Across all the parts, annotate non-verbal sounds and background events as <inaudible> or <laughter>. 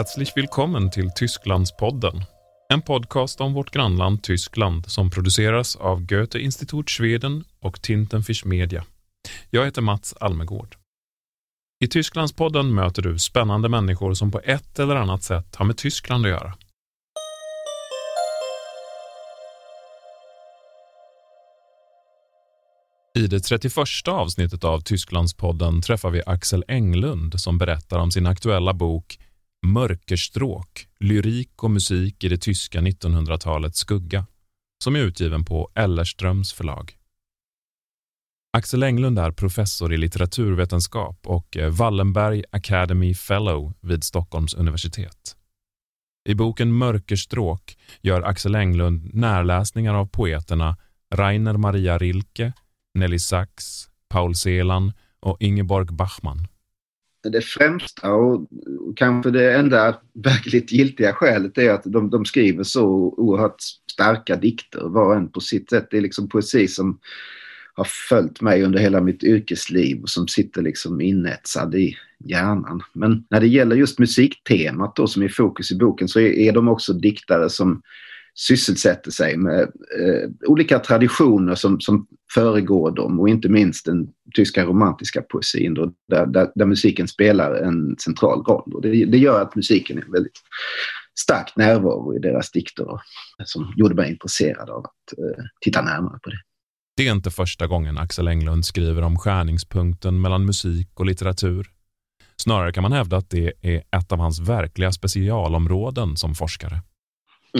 Herzlich willkommen till Tysklandspodden. En podcast om vårt grannland Tyskland som produceras av Goethe-Institut Schweden och Tintenfisch Media. Jag heter Mats Almegård. I Tysklandspodden möter du spännande människor som på ett eller annat sätt har med Tyskland att göra. I det 31 avsnittet av Tysklandspodden träffar vi Axel Englund som berättar om sin aktuella bok Mörkerstråk, lyrik och musik i det tyska 1900-talets skugga som är utgiven på Ellerströms förlag. Axel Englund är professor i litteraturvetenskap och eh, Wallenberg Academy Fellow vid Stockholms universitet. I boken Mörkerstråk gör Axel Englund närläsningar av poeterna Rainer Maria Rilke, Nelly Sachs, Paul Celan och Ingeborg Bachmann. Det främsta och kanske det enda <laughs> verkligt giltiga skälet är att de, de skriver så oerhört starka dikter var och en på sitt sätt. Det är liksom poesi som har följt mig under hela mitt yrkesliv och som sitter liksom inetsad i hjärnan. Men när det gäller just musiktemat då som är fokus i boken så är, är de också diktare som sysselsätter sig med eh, olika traditioner som, som föregår dem och inte minst den tyska romantiska poesin då, där, där, där musiken spelar en central roll. Och det, det gör att musiken är väldigt stark närvaro i deras dikter och, som gjorde mig intresserad av att eh, titta närmare på det. Det är inte första gången Axel Englund skriver om skärningspunkten mellan musik och litteratur. Snarare kan man hävda att det är ett av hans verkliga specialområden som forskare.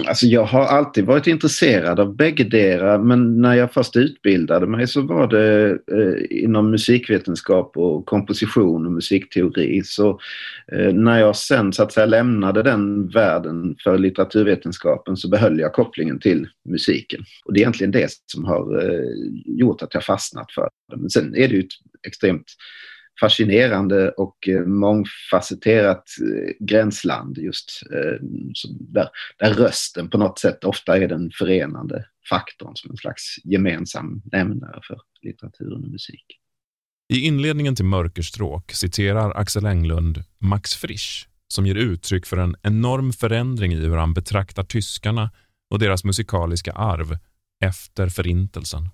Alltså jag har alltid varit intresserad av bäggedera men när jag först utbildade mig så var det eh, inom musikvetenskap och komposition och musikteori. Så eh, när jag sen så att säga lämnade den världen för litteraturvetenskapen så behöll jag kopplingen till musiken. Och det är egentligen det som har eh, gjort att jag fastnat för det. Men sen är det ju ett extremt fascinerande och eh, mångfacetterat eh, gränsland just eh, där, där rösten på något sätt ofta är den förenande faktorn som en slags gemensam nämnare för litteraturen och musik. I inledningen till Mörkerstråk citerar Axel Englund Max Frisch som ger uttryck för en enorm förändring i hur han betraktar tyskarna och deras musikaliska arv efter Förintelsen.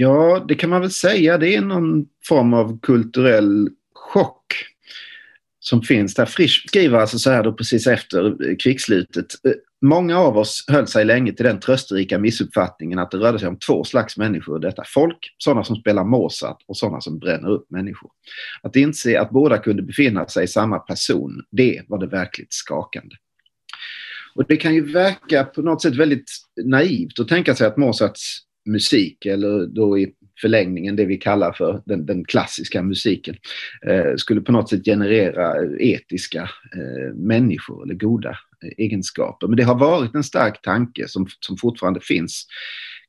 Ja, det kan man väl säga. Det är någon form av kulturell chock som finns där. Frisch skriver alltså så här då precis efter krigsslutet. Eh, många av oss höll sig länge till den trösterika missuppfattningen att det rörde sig om två slags människor i detta folk. Sådana som spelar Mozart och sådana som bränner upp människor. Att inse att båda kunde befinna sig i samma person, det var det verkligt skakande. Och det kan ju verka på något sätt väldigt naivt att tänka sig att Mozarts musik eller då i förlängningen det vi kallar för den, den klassiska musiken eh, skulle på något sätt generera eh, etiska eh, människor eller goda eh, egenskaper. Men det har varit en stark tanke som, som fortfarande finns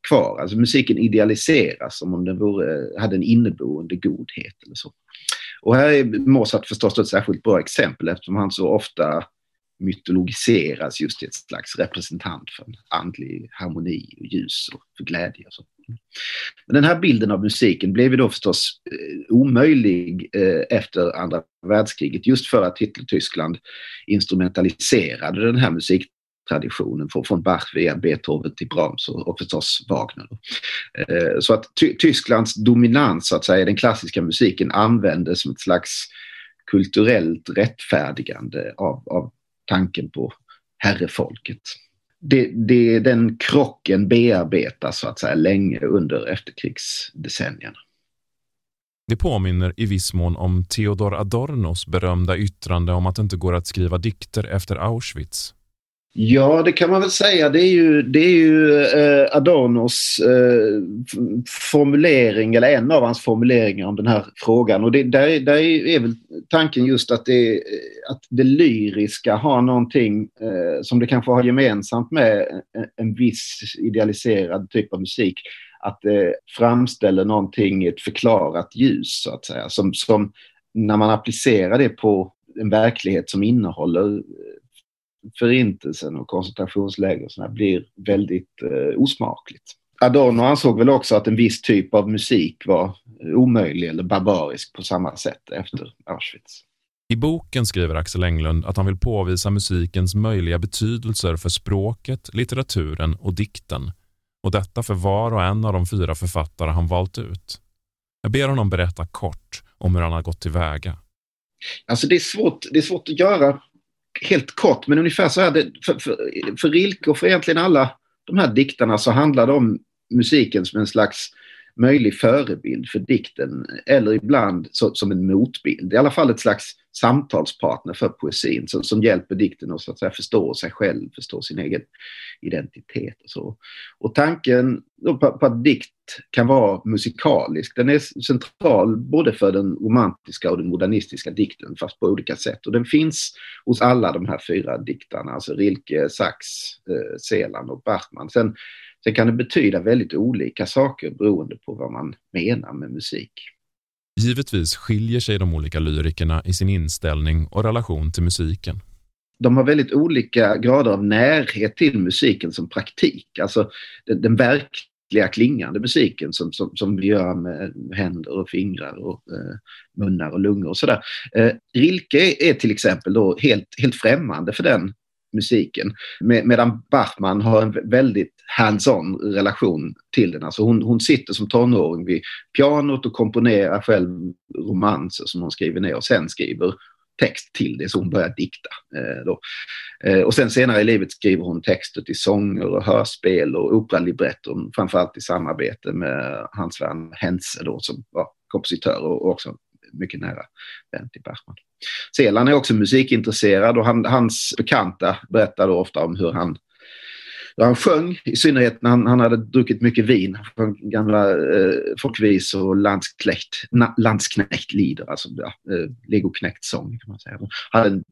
kvar. Alltså musiken idealiseras som om den vore, eh, hade en inneboende godhet eller så. Och här är Mozart förstås ett särskilt bra exempel eftersom han så ofta mytologiseras just till ett slags representant för en andlig harmoni och ljus och för glädje. Och så. Men den här bilden av musiken blev ju då förstås eh, omöjlig eh, efter andra världskriget just för att Hitler-Tyskland instrumentaliserade den här musiktraditionen från Bach via Beethoven till Brahms och, förstås Wagner. Eh, så att Tysklands dominans så att säga i den klassiska musiken användes som ett slags kulturellt rättfärdigande av, av tanken på herrefolket. Det, det, den krocken bearbetas så att säga länge under efterkrigsdecennierna. Det påminner i viss mån om Theodor Adornos berömda yttrande om att det inte går att skriva dikter efter Auschwitz. Ja, det kan man väl säga. Det är ju, det är ju eh, Adornos eh, formulering, eller en av hans formuleringar om den här frågan. Och det, där, där är väl tanken just att det, att det lyriska har någonting eh, som det kanske har gemensamt med en, en viss idealiserad typ av musik. Att eh, det framställer någonting i ett förklarat ljus, så att säga. Som, som när man applicerar det på en verklighet som innehåller eh, förintelsen och koncentrationsläger blir väldigt eh, osmakligt. Adorno ansåg väl också att en viss typ av musik var omöjlig eller barbarisk på samma sätt efter Auschwitz. I boken skriver Axel Englund att han vill påvisa musikens möjliga betydelser för språket, litteraturen och dikten och detta för var och en av de fyra författare han valt ut. Jag ber honom berätta kort om hur han har gått tillväga. Alltså det är svårt, det är svårt att göra helt kort, men ungefär så här. Det, för, för, för Rilke och för egentligen alla de här diktarna så handlar det om musiken som en slags möjlig förebild för dikten eller ibland så, som en motbild. I alla fall ett slags samtalspartner för poesin som, som hjälper dikten att, så att säga, förstå sig själv, förstå sin egen identitet. Och, så. och tanken på, på att dikt kan vara musikalisk, den är central både för den romantiska och den modernistiska dikten fast på olika sätt. Och den finns hos alla de här fyra diktarna, alltså Rilke, Sachs, eh, Seland och Bachmann. Sen Sen kan det betyda väldigt olika saker beroende på vad man menar med musik. Givetvis skiljer sig de olika lyrikerna i sin inställning och relation till musiken. De har väldigt olika grader av närhet till musiken som praktik. Alltså den, den verkliga klingande musiken som, som, som vi gör med händer och fingrar och eh, munnar och lungor och sådär. Eh, Rilke är till exempel då helt, helt främmande för den musiken. Med, medan Bachmann har en väldigt hands-on relation till den. Alltså hon, hon sitter som tonåring vid pianot och komponerar själv romanser som hon skriver ner och sen skriver text till det, så hon börjar dikta. Eh, då. Eh, och sen senare i livet skriver hon texter till sånger och hörspel och operalibretton, framförallt i samarbete med hans vän Hense då, som var kompositör och också mycket nära vän till Bachmann. Selan är också musikintresserad och han, hans bekanta berättar då ofta om hur han hur han sjöng, i synnerhet när han, han hade druckit mycket vin. Från gamla eh, folkvisor och landsknäkt, landsknäktlieder, alltså ja, eh, legoknäktsång kan man säga. Han hade en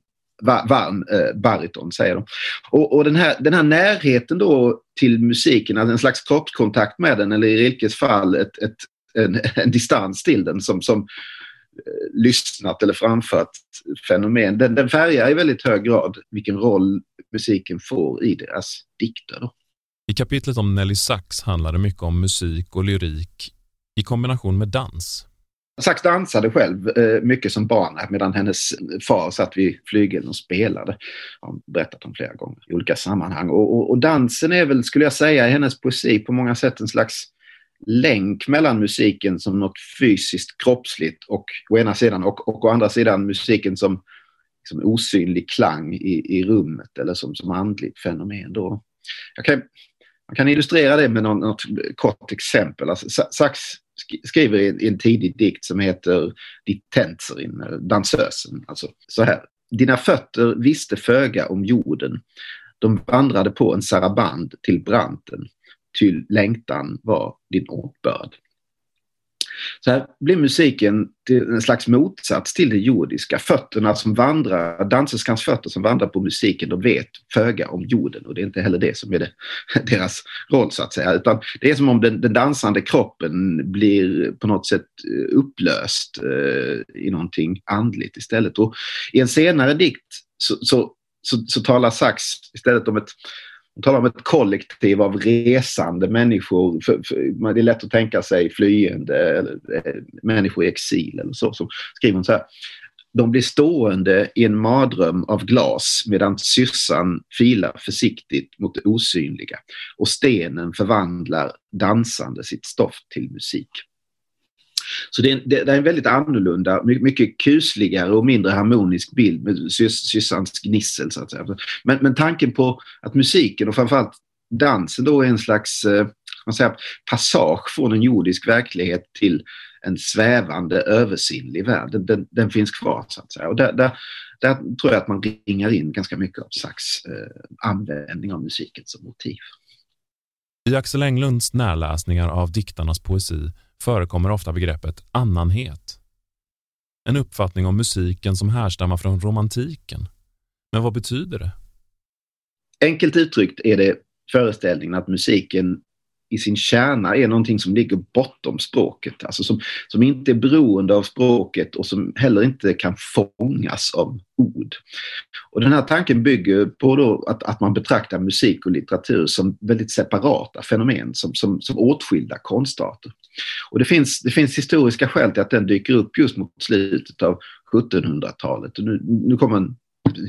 varm eh, bariton, säger de. Och, och den, här, den här närheten då till musiken, alltså en slags kroppskontakt med den, eller i Rilkes fall ett, ett, en, en distans till den som, som lyssnat eller framfört fenomen. Den, den färgar i väldigt hög grad vilken roll musiken får i deras dikter. Då. I kapitlet om Nelly Sachs handlar det mycket om musik och lyrik i kombination med dans. Sachs dansade själv eh, mycket som barn medan hennes far satt vid flygeln och spelade. Har berättat om flera gånger i olika sammanhang. Och, och, och, dansen är väl, skulle jag säga, i hennes poesi på många sätt en slags länk mellan musiken som något fysiskt kroppsligt och å ena sidan och, och å andra sidan musiken som liksom osynlig klang i, i rummet eller som, som andligt fenomen. Då. Jag kan, man kan illustrera det med något, något kort exempel. Alltså, Sachs skriver i en tidig dikt som heter Die Tänzerin, dansösen. Alltså så här. Dina fötter visste föga om jorden. De vandrade på en saraband till branten till längtan var din åtbörd. Så här blir musiken en slags motsats till det jordiska. Fötterna som vandrar, danserskans fötter som vandrar på musiken, de vet föga om jorden och det är inte heller det som är det, <laughs> deras roll så att säga. Utan det är som om den, den dansande kroppen blir på något sätt eh, upplöst eh, i någonting andligt istället. Och I en senare dikt så, så, så, så talar Sachs istället om ett talar om ett kollektiv av resande människor. För, för, det är lätt att tänka sig flyende eller, eh, människor i exil eller så. Så skriver hon så här. De blir stående i en mardröm av glas medan syrsan filar försiktigt mot det osynliga och stenen förvandlar dansande sitt stoft till musik. Så det är, det, är en väldigt annorlunda, mycket kusligare och mindre harmonisk bild med syssans gnissel så att säga. Men, men tanken på att musiken och framförallt dansen då är en slags eh, man säger, passage från en jordisk verklighet till en svävande översinnlig värld. Den, den, den finns kvar så att säga. Och där, där, där, tror jag att man ringar in ganska mycket av Sachs eh, användning av musiken som motiv. I Axel Englunds närläsningar av diktarnas poesi förekommer ofta begreppet annanhet. En uppfattning om musiken som härstammar från romantiken. Men vad betyder det? Enkelt uttryckt är det föreställningen att musiken i sin kärna är någonting som ligger bortom språket. Alltså som, som inte är beroende av språket och som heller inte kan fångas av ord. Och den här tanken bygger på då att, att man betraktar musik och litteratur som väldigt separata fenomen, som, som, som åtskilda konstarter. Och det finns, det finns historiska skäl till att den dyker upp just mot slutet av 1700-talet. Nu, nu kommer en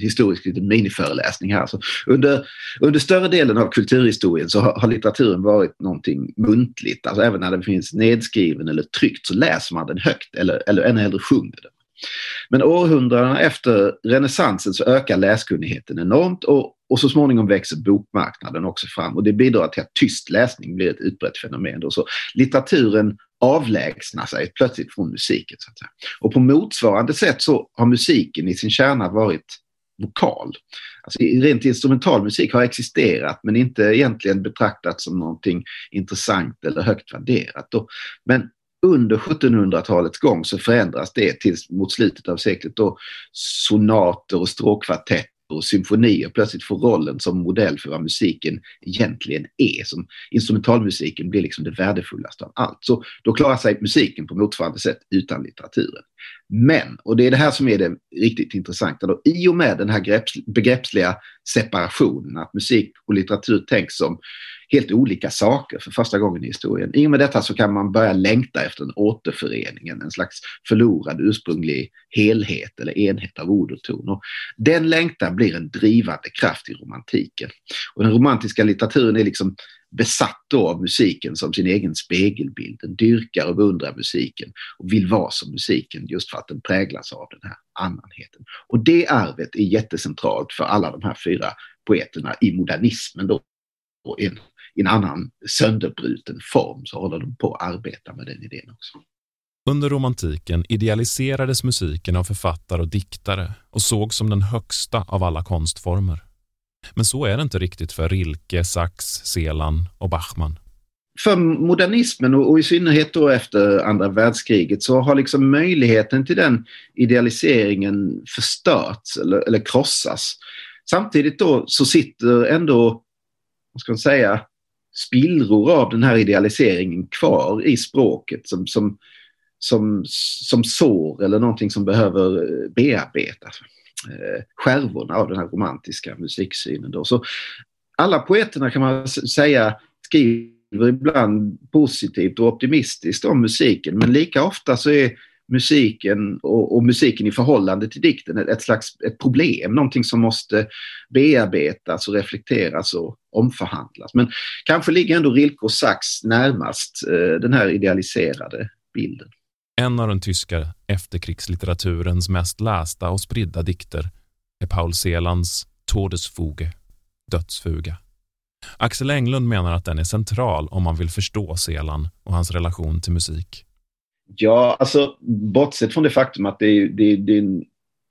historisk liten miniföreläsning här. Så under, under större delen av kulturhistorien så har, har, litteraturen varit någonting muntligt. Alltså även när den finns nedskriven eller tryckt så läser man den högt eller, eller ännu hellre sjunger den. Men århundradena efter renässansen så ökar läskunnigheten enormt och, och så småningom växer bokmarknaden också fram och det bidrar till att tyst läsning blir ett utbrett fenomen. Och Så litteraturen avlägsnar sig plötsligt från musiken. Så att säga. Och på motsvarande sätt så har musiken i sin kärna varit vokal. Alltså, rent instrumental musik har existerat men inte egentligen betraktats som någonting intressant eller högt värderat. Men under 1700-talets gång så förändras det tills mot slutet av seklet då sonater och stråkkvartetter och symfonier plötsligt får rollen som modell för vad musiken egentligen är. Som instrumentalmusiken blir liksom det värdefullaste av allt. Så då klarar sig musiken på motsvarande sätt utan litteraturen. Men, och det är det här som är det riktigt intressanta, då, i och med den här begreppsliga separationen, att musik och litteratur tänks som helt olika saker för första gången i historien. I och med detta så kan man börja längta efter en återförening, en slags förlorad ursprunglig helhet eller enhet av ord och ton. Och den längtan blir en drivande kraft i romantiken. Och den romantiska litteraturen är liksom besatt då av musiken som sin egen spegelbild. Den dyrkar och beundrar musiken och vill vara som musiken just för att den präglas av den här annanheten. Och det arvet är jättecentralt för alla de här fyra poeterna i modernismen då. Och en i en annan sönderbruten form så håller de på att arbeta med den idén också. Under romantiken idealiserades musiken av författare och diktare och sågs som den högsta av alla konstformer. Men så är det inte riktigt för Rilke, Sachs, Celan och Bachmann. För modernismen och, i synnerhet då efter andra världskriget så har liksom möjligheten till den idealiseringen förstörts eller, eller krossats. Samtidigt då så sitter ändå, vad ska man säga, spillror av den här idealiseringen kvar i språket som, som, som, som sår eller någonting som behöver eh, bearbetas. Eh, skärvorna av den här romantiska musiksynen. Då. Så alla poeterna kan man säga skriver ibland positivt och optimistiskt om musiken men lika ofta så är musiken och, och, musiken i förhållande till dikten ett, ett slags ett problem, någonting som måste bearbetas och reflekteras och omförhandlas. Men kanske ligger ändå Rilke och Sachs närmast eh, den här idealiserade bilden. En av den tyska efterkrigslitteraturens mest lästa och spridda dikter är Paul Selands Todesfuge, Dödsfuga. Axel Englund menar att den är central om man vill förstå Selan och hans relation till musik. Ja, alltså bortsett från det faktum att det är, det, det är en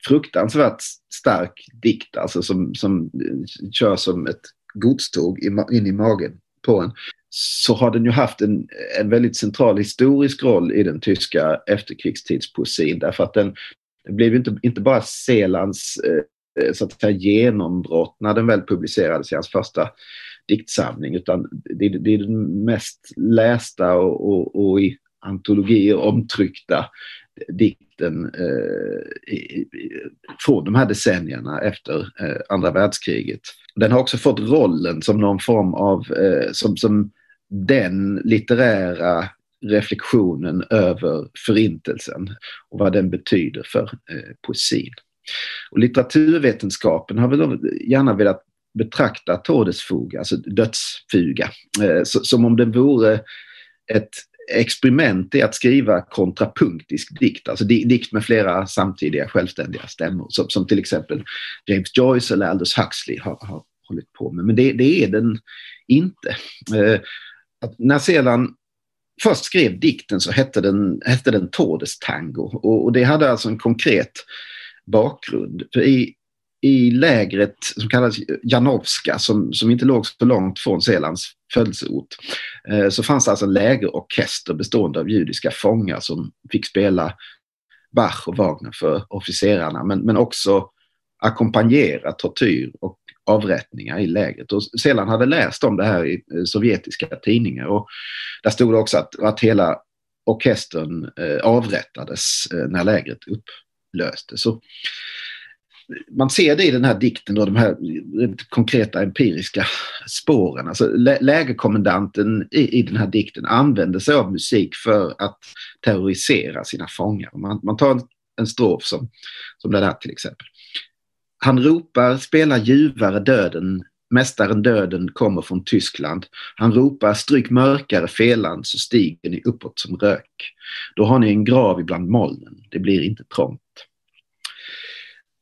fruktansvärt stark dikt alltså som, som eh, kör som ett godståg in i magen på en så har den ju haft en, en väldigt central historisk roll i den tyska efterkrigstidspoesin därför att den, den blev inte, inte bara Selands eh, eh, så att säga, genombrott när den väl publicerades i hans första diktsamling utan det, det är den mest lästa och, och, och i antologier omtryckta dikten eh, i, från de här decennierna efter eh, andra världskriget. Den har också fått rollen som någon form av, eh, som, som den litterära reflektionen över förintelsen och vad den betyder för eh, poesin. Och litteraturvetenskapen har väl gärna velat betrakta Todesfuga, alltså dödsfuga, eh, som om den vore ett experiment är att skriva kontrapunktisk dikt, alltså dikt med flera samtidiga självständiga stämmor som, som till exempel James Joyce eller Aldous Huxley har, har hållit på med. Men det, det är den inte. Eh, när sedan först skrev dikten så hette den, hette den Todestango och, och det hade alltså en konkret bakgrund. För i, i lägret som kallas Janowska som, som inte låg så långt från Selands födelseort eh, så fanns det alltså en lägerorkester bestående av judiska fångar som fick spela Bach och Wagner för officerarna men, men också ackompanjera tortyr och avrättningar i lägret. Och Selan hade läst om det här i eh, sovjetiska tidningar och där stod det också att, att hela orkestern eh, avrättades eh, när lägret upplöstes. Så man ser det i den här dikten, då, de här konkreta empiriska spåren. Alltså, lä lägerkommendanten i, i den här dikten använder sig av musik för att terrorisera sina fångar. Man, man tar en, en strof som, som den här till exempel. Han ropar, spelar ljuvare döden, mästaren döden kommer från Tyskland. Han ropar, stryk mörkare felan så stiger ni uppåt som rök. Då har ni en grav ibland molnen, det blir inte trångt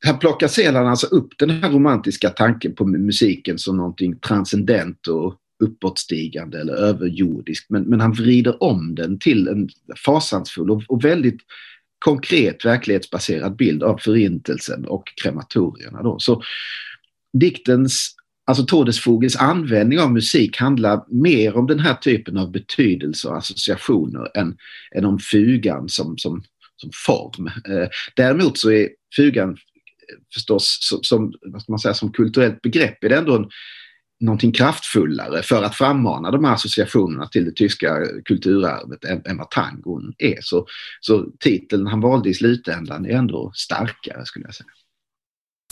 här plockar Selan alltså upp den här romantiska tanken på musiken som någonting transcendent och uppåtstigande eller överjordiskt, Men, men han vrider om den till en fasansfull och, och väldigt konkret verklighetsbaserad bild av förintelsen och krematorierna. Då. Så diktens, alltså Todesfoges användning av musik handlar mer om den här typen av betydelse och associationer än, än om fugan som, som, som form. Eh, däremot så är fugan förstås som, vad ska man säga, som kulturellt begrepp är det ändå en, någonting kraftfullare för att frammana de här associationerna till det tyska kulturarvet än, än vad tangon är. Så, så titeln han valde i slutändan är ändå starkare skulle jag säga.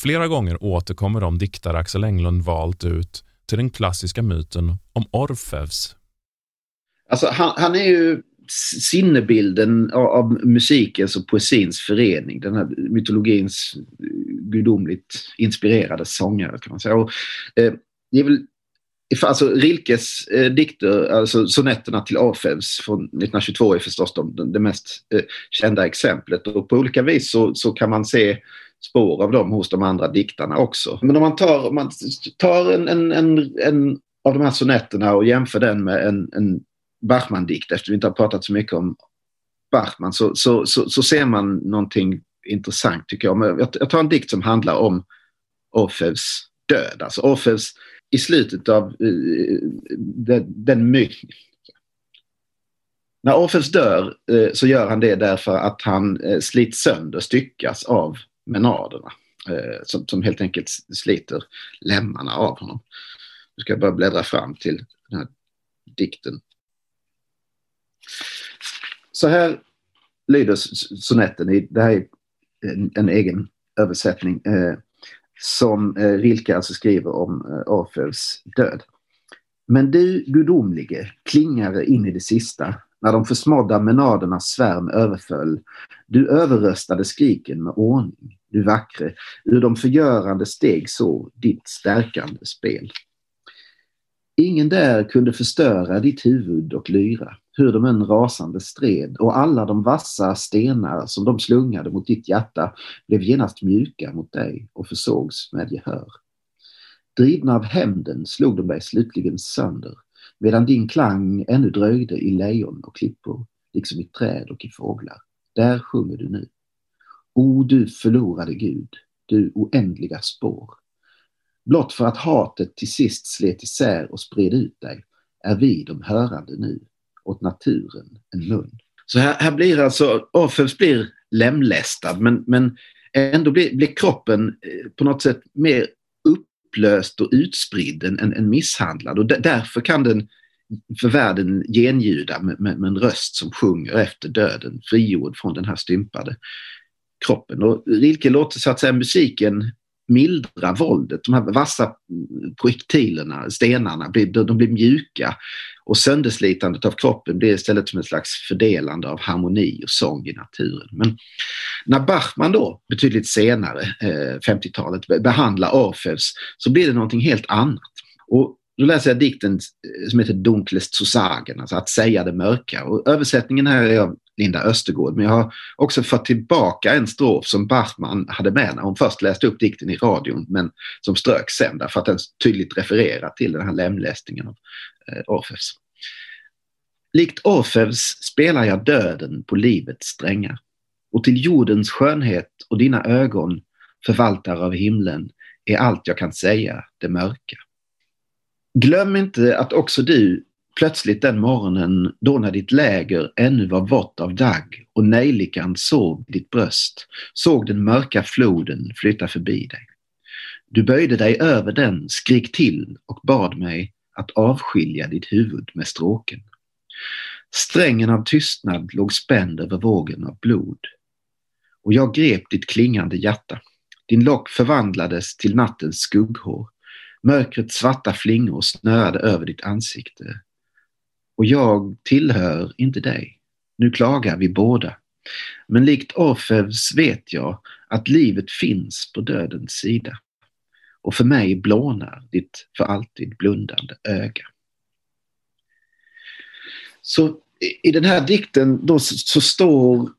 Flera gånger återkommer de diktare Axel Englund valt ut till den klassiska myten om Orfeus. Alltså han, han är ju sinnebilden av, av musikens och poesins förening. Den här mytologins gudomligt inspirerade sångare kan man säga. Och, eh, det är väl, alltså Rilkes eh, dikter, alltså sonetterna till Orfeus från 1922 är förstås de, det mest eh, kända exemplet och på olika vis så, så kan man se spår av dem hos de andra diktarna också. Men om man tar, om man tar en, en, en, en av de här sonetterna och jämför den med en, en Bachmann-dikt, eftersom vi inte har pratat så mycket om Bachmann, så, så, så, så ser man någonting intressant tycker jag. Men jag tar en dikt som handlar om Orfeus död. Alltså Orfeus i slutet av uh, den, den my När Orfeus dör uh, så gör han det därför att han uh, slits sönder, styckas av menaderna. Som, som, helt enkelt sliter lemmarna av honom. Nu ska jag bara bläddra fram till den här dikten. Så här lyder sonetten. Det här är en, en egen översättning eh, som eh, Rilke alltså skriver om eh, Orfeus död. Men du gudomlige klingare in i det sista när de försmådda menadernas svärm överföll. Du överröstade skriken med ordning, du vackre, ur de förgörande steg så ditt stärkande spel. Ingen där kunde förstöra ditt huvud och lyra hur de än rasande stred och alla de vassa stenar som de slungade mot ditt hjärta blev genast mjuka mot dig och försågs med gehör. Drivna av hämnden slog de dig slutligen sönder medan din klang ännu dröjde i lejon och klippor, liksom i träd och i fåglar. Där sjunger du nu. O du förlorade Gud, du oändliga spår. Blott för att hatet till sist slet isär och spred ut dig är vi de hörande nu åt naturen en mun. Så här, här blir alltså, Orfeus blir lemlästad men, men ändå blir, blir kroppen eh, på något sätt mer upplöst och utspridd än, än, än misshandlad och därför kan den för världen genljuda med, med, med, en röst som sjunger efter döden, frigjord från den här stympade kroppen. Och Rilke låter så att säga musiken mildra våldet. De här vassa projektilerna, stenarna, de blir mjuka och sönderslitandet av kroppen blir istället som ett slags fördelande av harmoni och sång i naturen. Men när Bachmann då, betydligt senare, eh, 50-talet, behandlar Orfeus så blir det någonting helt annat. Och då läser jag dikten eh, som heter Dunkles zu sagen, alltså att säga det mörka. Och översättningen här är av Linda Östergård, men jag har också fått tillbaka en strof som Bachmann hade med när hon först läste upp dikten i radion, men som ströks sen därför att den tydligt refererar till den här lemlästningen av eh, Orfeus. Likt Orfeus spelar jag döden på livets strängar och till jordens skönhet och dina ögon, förvaltare av himlen, är allt jag kan säga det mörka. Glöm inte att också du plötsligt den morgonen då när ditt läger ännu var vått av dagg och nejlikan såg ditt bröst, såg den mörka floden flytta förbi dig. Du böjde dig över den, skrik till och bad mig att avskilja ditt huvud med stråken. Strängen av tystnad låg spänd över vågen av blod och jag grep ditt klingande hjärta Din lock förvandlades till nattens skugghår. Mörkrets svarta flingor snöade över ditt ansikte. Och jag tillhör inte dig. Nu klagar vi båda. Men likt Orfeus vet jag att livet finns på dödens sida. Och för mig blånar ditt för alltid blundande öga. Så i den här dikten då så står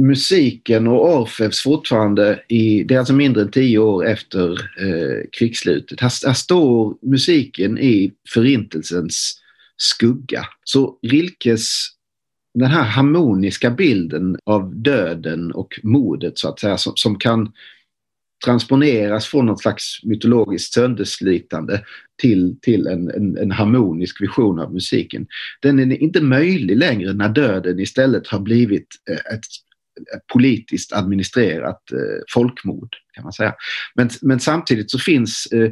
musiken och Orfeus fortfarande i, det är alltså mindre än tio år efter eh, krigsslutet. Här, här står musiken i förintelsens skugga. Så Rilkes den här harmoniska bilden av döden och modet så att säga som, som kan transponeras från något slags mytologiskt sönderslitande till, till en, en, en, harmonisk vision av musiken. Den är inte möjlig längre när döden istället har blivit eh, ett politiskt administrerat eh, folkmord kan man säga. Men, men samtidigt så finns eh,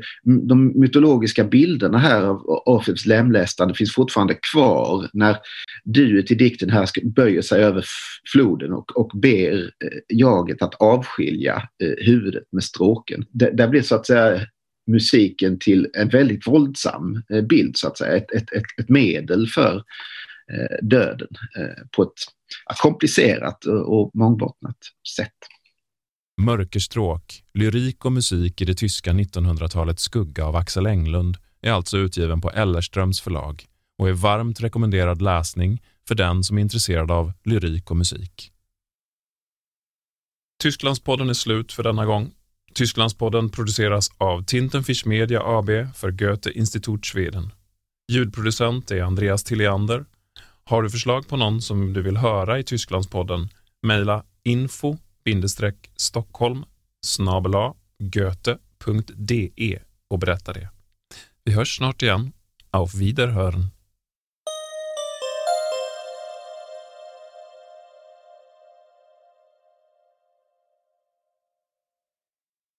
de mytologiska bilderna här av Orfeus lemlästande finns fortfarande kvar när duet i dikten här böjer sig över floden och, och ber eh, jaget att avskilja huvudet med stråken. Det, det blir så att säga musiken till en väldigt våldsam bild så att säga, ett, ett, ett, medel för Eh, döden eh, på ett komplicerat och mångbottnat sätt. Mörkerstråk, lyrik och musik i det tyska 1900-talets skugga av Axel Englund är alltså utgiven på Ellerströms förlag och är varmt rekommenderad läsning för den som är intresserad av lyrik och musik. Tysklandspodden är slut för denna gång. Tysklandspodden produceras av Tintenfisch Media AB för Goethe Institut Schweden. Ljudproducent är Andreas Tilliander har du förslag på någon som du vill höra i Tysklandspodden? Mejla info-stockholm goethe.de och berätta det. Vi hörs snart igen. Auf Wiederhören.